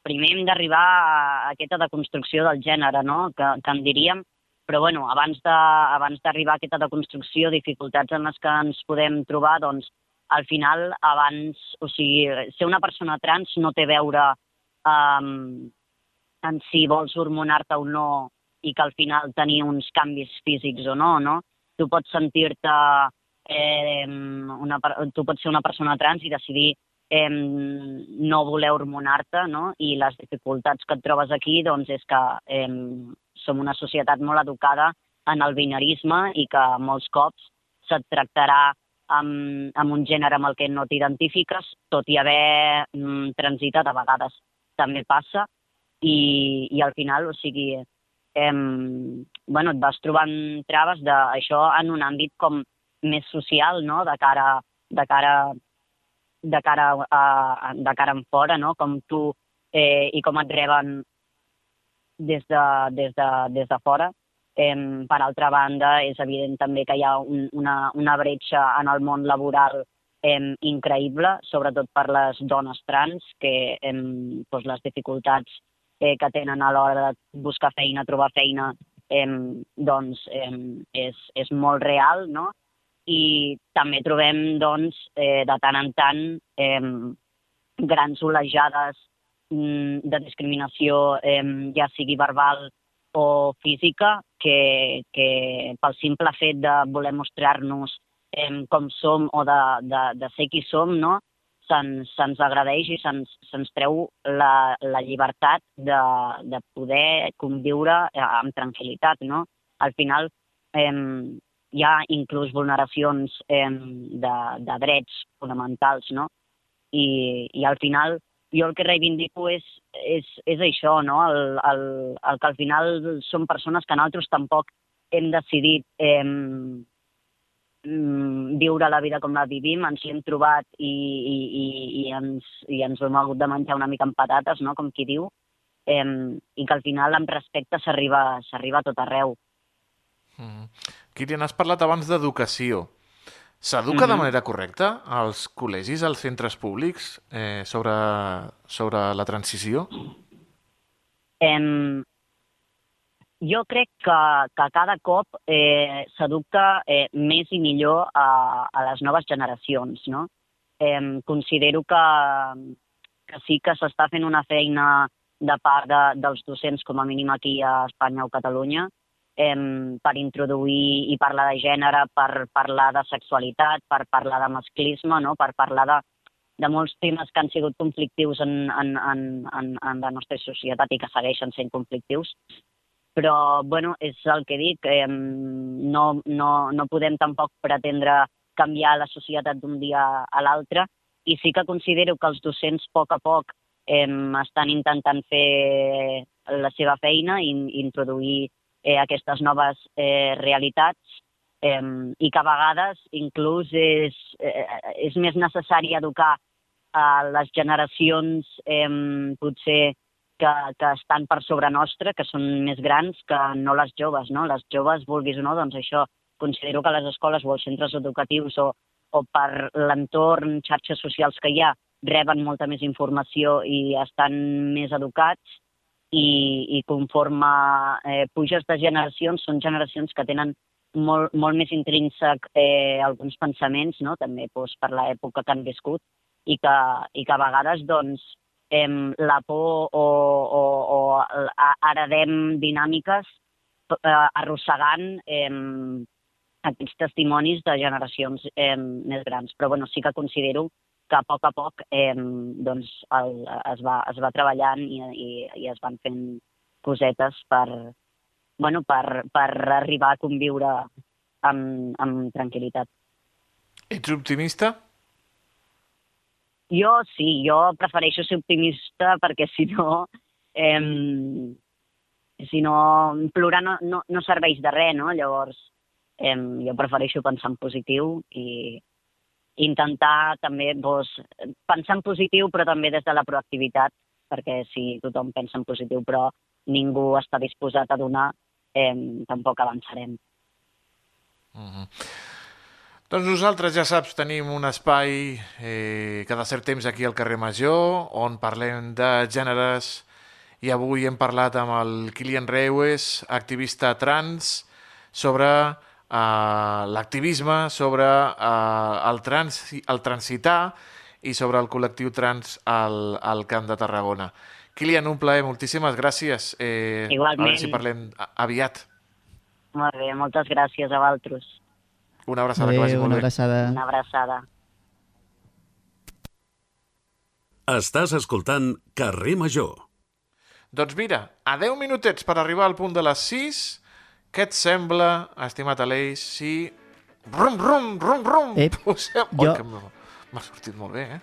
primer hem d'arribar a aquesta deconstrucció del gènere, no? Que, que en diríem, però bueno, abans d'arribar a aquesta deconstrucció, dificultats en les que ens podem trobar, doncs, al final, abans, o sigui, ser una persona trans no té a veure um, en si vols hormonar-te o no i que al final tenir uns canvis físics o no, no? Tu pots sentir-te... Eh, una, tu pots ser una persona trans i decidir eh, no voler hormonar-te, no? I les dificultats que et trobes aquí, doncs, és que eh, som una societat molt educada en el binarisme i que molts cops se't tractarà amb, amb un gènere amb el que no t'identifiques, tot i haver mm, transitat a vegades també passa, i, i al final, o sigui, em, bueno, et vas trobant traves d'això en un àmbit com més social, no?, de cara, de cara, de cara, a, de cara en fora, no?, com tu eh, i com et reben des de, des de, des de fora. Em, per altra banda, és evident també que hi ha un, una, una bretxa en el món laboral em, increïble, sobretot per les dones trans, que em, doncs les dificultats eh, que tenen a l'hora de buscar feina, trobar feina, em, doncs em, és, és molt real, no? I també trobem, doncs, eh, de tant en tant, em, grans olejades mm, de discriminació, em, ja sigui verbal o física, que, que pel simple fet de voler mostrar-nos em, com som o de, de, de ser qui som, no? Se'ns se agradeix i se'ns se treu la, la llibertat de, de poder conviure eh, amb tranquil·litat. No? Al final eh, hi ha inclús vulneracions eh, de, de drets fonamentals, no? I, i al final jo el que reivindico és, és, és això, no? el, el, el que al final són persones que nosaltres tampoc hem decidit eh, viure la vida com la vivim, ens hi hem trobat i, i, i, i, ens, i ens hem hagut de menjar una mica amb patates, no? com qui diu, eh, i que al final amb respecte s'arriba a tot arreu. Mm. Kirian, has parlat abans d'educació. S'educa de Mhm. manera correcta als col·legis, als centres públics, eh, sobre, sobre la transició? Em, jo crec que, que cada cop eh, s'educa eh, més i millor a, a les noves generacions. No? Em, considero que, que sí que s'està fent una feina de part de, dels docents, com a mínim aquí a Espanya o Catalunya, em, per introduir i parlar de gènere, per parlar de sexualitat, per parlar de masclisme, no? per parlar de, de molts temes que han sigut conflictius en, en, en, en, en la nostra societat i que segueixen sent conflictius. Però, bueno, és el que dic, eh, no, no, no podem tampoc pretendre canviar la societat d'un dia a l'altre i sí que considero que els docents a poc a poc eh, estan intentant fer la seva feina i introduir eh, aquestes noves eh, realitats eh, i que a vegades inclús és, eh, és més necessari educar a les generacions eh, potser que, que estan per sobre nostre, que són més grans que no les joves, no? Les joves, vulguis o no, doncs això, considero que les escoles o els centres educatius o, o per l'entorn, xarxes socials que hi ha, reben molta més informació i estan més educats i, i conforme eh, puges de generacions, són generacions que tenen molt, molt més intrínsec eh, alguns pensaments, no? també doncs, per l'època que han viscut, i que, i que a vegades doncs, em, la por o, o, o heredem dinàmiques eh, arrossegant em, aquests testimonis de generacions em, més grans. Però bueno, sí que considero que a poc a poc em, doncs, el, es, va, es va treballant i, i, i es van fent cosetes per, bueno, per, per arribar a conviure amb, amb tranquil·litat. Ets optimista? Jo sí, jo prefereixo ser optimista perquè si no, em, si no, plorar no, no, no serveix de res, no? Llavors, em, jo prefereixo pensar en positiu i intentar també doncs, pensar en positiu però també des de la proactivitat, perquè si tothom pensa en positiu però ningú està disposat a donar, em, tampoc avançarem. Doncs nosaltres, ja saps, tenim un espai eh, cada cert temps aquí al carrer Major on parlem de gèneres i avui hem parlat amb el Kilian Reues, activista trans, sobre eh, l'activisme, sobre eh, el, trans, el transitar i sobre el col·lectiu trans al, al Camp de Tarragona. Kilian, un plaer, moltíssimes gràcies. Eh, Igualment. A veure si parlem aviat. Molt bé, moltes gràcies a vosaltres. Una abraçada, que vagi molt una bé. abraçada. Una abraçada. Estàs escoltant Carrer Major. Doncs mira, a 10 minutets per arribar al punt de les 6, què et sembla, estimat Aleix, si... Rum, rum, rum, rum! Ep, Posem... jo- que m'ha sortit molt bé, eh?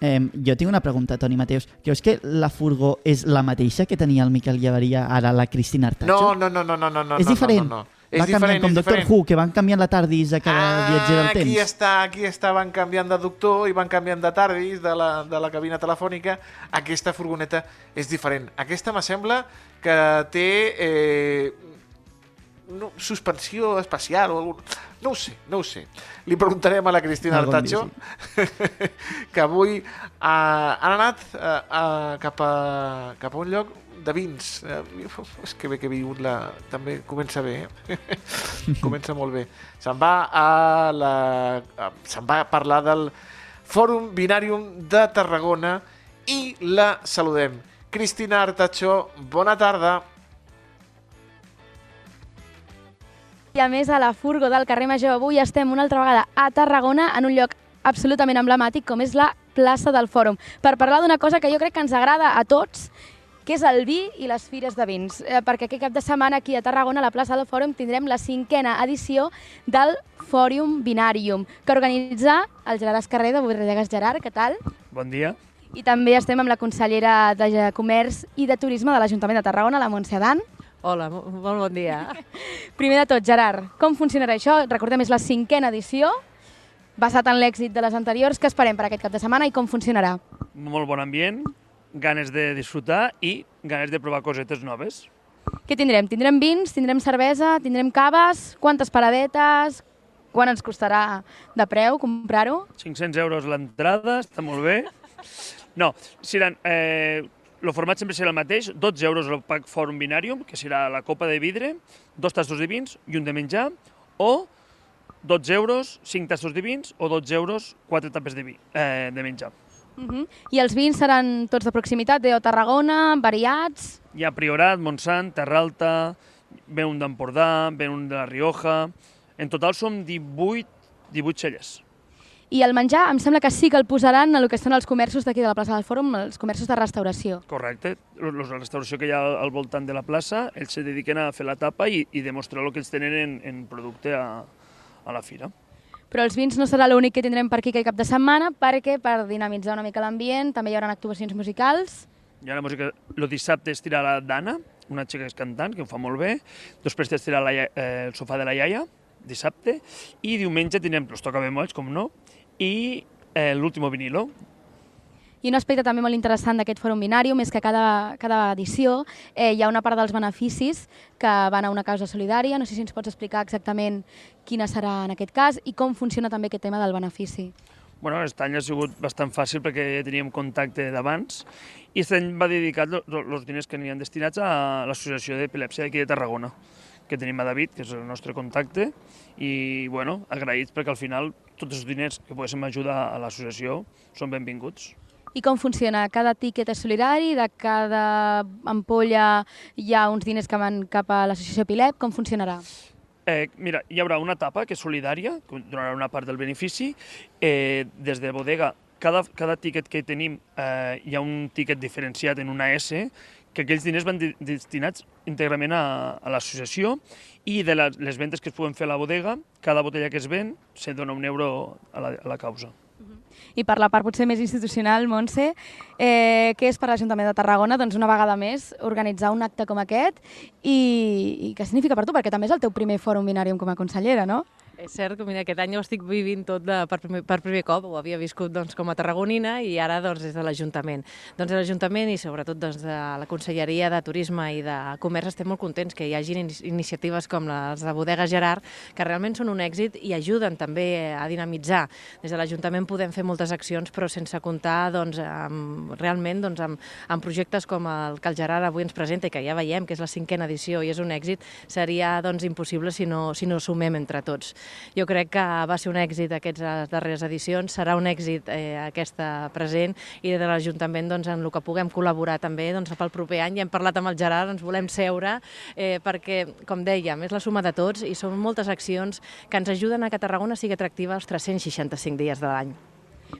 Eh, jo tinc una pregunta, Toni Mateus. Creus que la furgó és la mateixa que tenia el Miquel Llevaria ara la Cristina Artacho? No, no, no, no, no, no, no. és no, diferent. No, no, no. És Va canviant diferent, com Doctor diferent. Who, que van canviant la tardis a cada viatger del Ah, aquí temps. està, aquí està, van canviant de doctor i van canviant de tardis de la, de la cabina telefònica. Aquesta furgoneta és diferent. Aquesta me sembla que té eh, no, suspensió espacial o algun... No ho sé, no ho sé. Li preguntarem a la Cristina Algun Artacho, que avui ha, han anat a, a, cap, a, cap a un lloc de vins. Eh, és que bé que he vingut la... També comença bé, eh? comença molt bé. Se'n va a la... Se'n va a parlar del Fòrum Binàrium de Tarragona i la saludem. Cristina Artacho, bona tarda. I a més, a la Furgo del carrer Major, avui estem una altra vegada a Tarragona, en un lloc absolutament emblemàtic, com és la plaça del Fòrum, per parlar d'una cosa que jo crec que ens agrada a tots, que és el vi i les fires de vins. Eh, perquè aquest cap de setmana aquí a Tarragona, a la plaça del Fòrum, tindrem la cinquena edició del Fòrum Binàrium, que organitza el Gerard Escarrer de Borregas Gerard, què tal? Bon dia. I també estem amb la consellera de Comerç i de Turisme de l'Ajuntament de Tarragona, la Montse Adan. Hola, mo- molt bon dia. Primer de tot, Gerard, com funcionarà això? Recordem, és la cinquena edició, basat en l'èxit de les anteriors. Què esperem per aquest cap de setmana i com funcionarà? Molt bon ambient, ganes de disfrutar i ganes de provar cosetes noves. Què tindrem? Tindrem vins, tindrem cervesa, tindrem caves, quantes paradetes, quan ens costarà de preu comprar-ho? 500 euros l'entrada, està molt bé. No, seran, eh, el format sempre serà el mateix, 12 euros el pack Forum Binarium, que serà la copa de vidre, dos tastos de vins i un de menjar, o 12 euros, 5 tastos de vins, o 12 euros, 4 tapes de, vi, eh, de menjar. Uh -huh. I els vins seran tots de proximitat, de Tarragona, variats... Hi ha Priorat, Montsant, Terra Alta, ve un d'Empordà, ve un de la Rioja... En total som 18, 18 celles. I el menjar em sembla que sí que el posaran a el que són els comerços d'aquí de la plaça del Fòrum, els comerços de restauració. Correcte. Los- La restauració que hi ha al voltant de la plaça, ells se dediquen a fer la tapa i, i demostrar el que ells tenen en, en producte a, a la fira. Però els vins no serà l'únic que tindrem per aquí aquest cap de setmana, perquè per dinamitzar una mica l'ambient també hi haurà actuacions musicals. Hi ha la música... El dissabte es tirà la Dana, una xica que és cantant, que ho fa molt bé. Després es tirà la, eh, el sofà de la iaia, dissabte. I diumenge tindrem els tocabemolls, com no, i eh, l'último vinilo. I un aspecte també molt interessant d'aquest Fòrum Binàrium és que cada, cada edició eh, hi ha una part dels beneficis que van a una causa solidària. No sé si ens pots explicar exactament quina serà en aquest cas i com funciona també aquest tema del benefici. Bueno, aquest any ha sigut bastant fàcil perquè ja teníem contacte d'abans i aquest any va dedicat els diners que aniran destinats a l'Associació d'Epilèpsia d'aquí de Tarragona, que tenim a David, que és el nostre contacte, i bueno, agraïts perquè al final tots els diners que poguéssim ajudar a l'associació són benvinguts. I com funciona? Cada tíquet és solidari, de cada ampolla hi ha uns diners que van cap a l'associació Pilep, com funcionarà? Eh, mira, hi haurà una etapa que és solidària, que donarà una part del benefici. Eh, des de bodega, cada, cada tíquet que tenim eh, hi ha un tíquet diferenciat en una S, que aquells diners van destinats íntegrament a, a l'associació i de les, les ventes que es puguen fer a la bodega, cada botella que es ven, se dona un euro a la, a la causa. I per la part potser més institucional, Montse, eh, què és per l'Ajuntament de Tarragona? Doncs una vegada més organitzar un acte com aquest i, i què significa per tu? Perquè també és el teu primer fòrum binàrium com a consellera, no? És cert que mira, aquest any ho estic vivint tot de, per, primer, per primer cop, ho havia viscut doncs, com a tarragonina i ara doncs, des de l'Ajuntament. Doncs de l'Ajuntament i sobretot doncs, de la Conselleria de Turisme i de Comerç estem molt contents que hi hagin in iniciatives com les de Bodega Gerard que realment són un èxit i ajuden també a dinamitzar. Des de l'Ajuntament podem fer moltes accions però sense comptar doncs, amb, realment doncs, amb, amb projectes com el que el Gerard avui ens presenta i que ja veiem que és la cinquena edició i és un èxit, seria doncs, impossible si no, si no sumem entre tots. Jo crec que va ser un èxit aquestes darreres edicions, serà un èxit eh, aquesta present i de l'Ajuntament doncs, en el que puguem col·laborar també doncs, pel proper any. Ja hem parlat amb el Gerard, ens volem seure eh, perquè, com dèiem, és la suma de tots i són moltes accions que ens ajuden a que Tarragona sigui atractiva els 365 dies de l'any.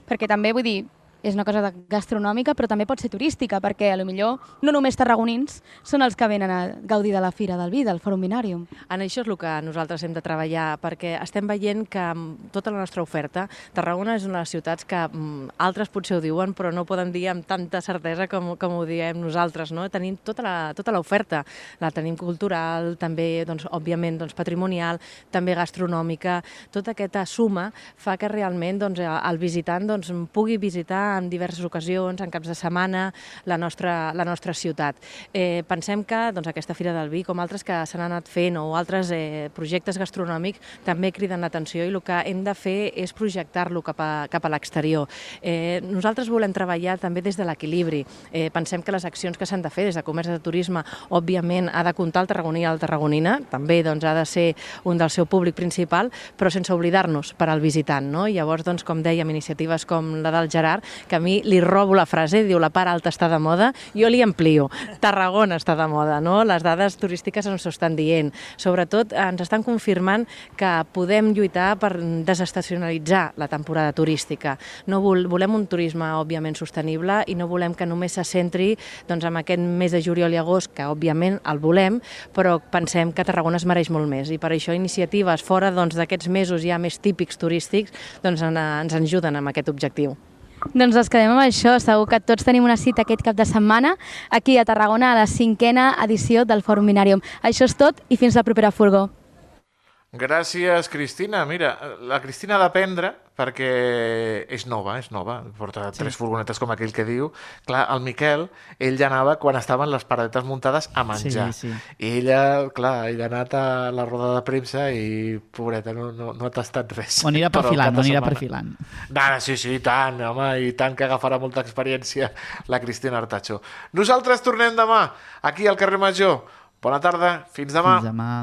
Perquè també, vull dir, és una cosa gastronòmica, però també pot ser turística, perquè a lo millor no només tarragonins són els que venen a gaudir de la Fira del Vi, del Fòrum Binàrium. En això és el que nosaltres hem de treballar, perquè estem veient que tota la nostra oferta, Tarragona és una de les ciutats que mm, altres potser ho diuen, però no poden dir amb tanta certesa com, com ho diem nosaltres. No? Tenim tota la- tota l'oferta, la tenim cultural, també, doncs, òbviament, doncs, patrimonial, també gastronòmica. Tota aquesta suma fa que realment doncs, el visitant doncs, pugui visitar en diverses ocasions, en caps de setmana, la nostra, la nostra ciutat. Eh, pensem que doncs, aquesta Fira del Vi, com altres que s'han anat fent, o altres eh, projectes gastronòmics, també criden l'atenció i el que hem de fer és projectar-lo cap a, cap a l'exterior. Eh, nosaltres volem treballar també des de l'equilibri. Eh, pensem que les accions que s'han de fer des de comerç de turisme, òbviament, ha de comptar el tarragoní i la tarragonina, també doncs, ha de ser un del seu públic principal, però sense oblidar-nos per al visitant. No? I llavors, doncs, com dèiem, iniciatives com la del Gerard, que a mi li robo la frase, diu la part alta està de moda, jo li amplio. Tarragona està de moda, no? Les dades turístiques ens ho estan dient. Sobretot ens estan confirmant que podem lluitar per desestacionalitzar la temporada turística. No vol, volem un turisme, òbviament, sostenible i no volem que només se centri doncs, en aquest mes de juliol i agost, que òbviament el volem, però pensem que Tarragona es mereix molt més i per això iniciatives fora doncs, d'aquests mesos ja més típics turístics doncs, en, ens ajuden amb aquest objectiu. Doncs ens quedem amb això. Segur que tots tenim una cita aquest cap de setmana aquí a Tarragona a la cinquena edició del Fòrum Binàrium. Això és tot i fins la propera furgó. Gràcies, Cristina. Mira, la Cristina ha d'aprendre perquè és nova, és nova, porta sí. tres furgonetes com aquell que diu. Clar, el Miquel, ell ja anava quan estaven les paradetes muntades a menjar. Sí, sí. I ella, clar, ella ha anat a la roda de premsa i, pobreta, no, no, no ha tastat res. Ho anirà perfilant, ho anirà perfilant. Nada, sí, sí, i tant, home, i tant que agafarà molta experiència la Cristina Artacho. Nosaltres tornem demà aquí al carrer Major. Bona tarda, fins demà. Fins demà.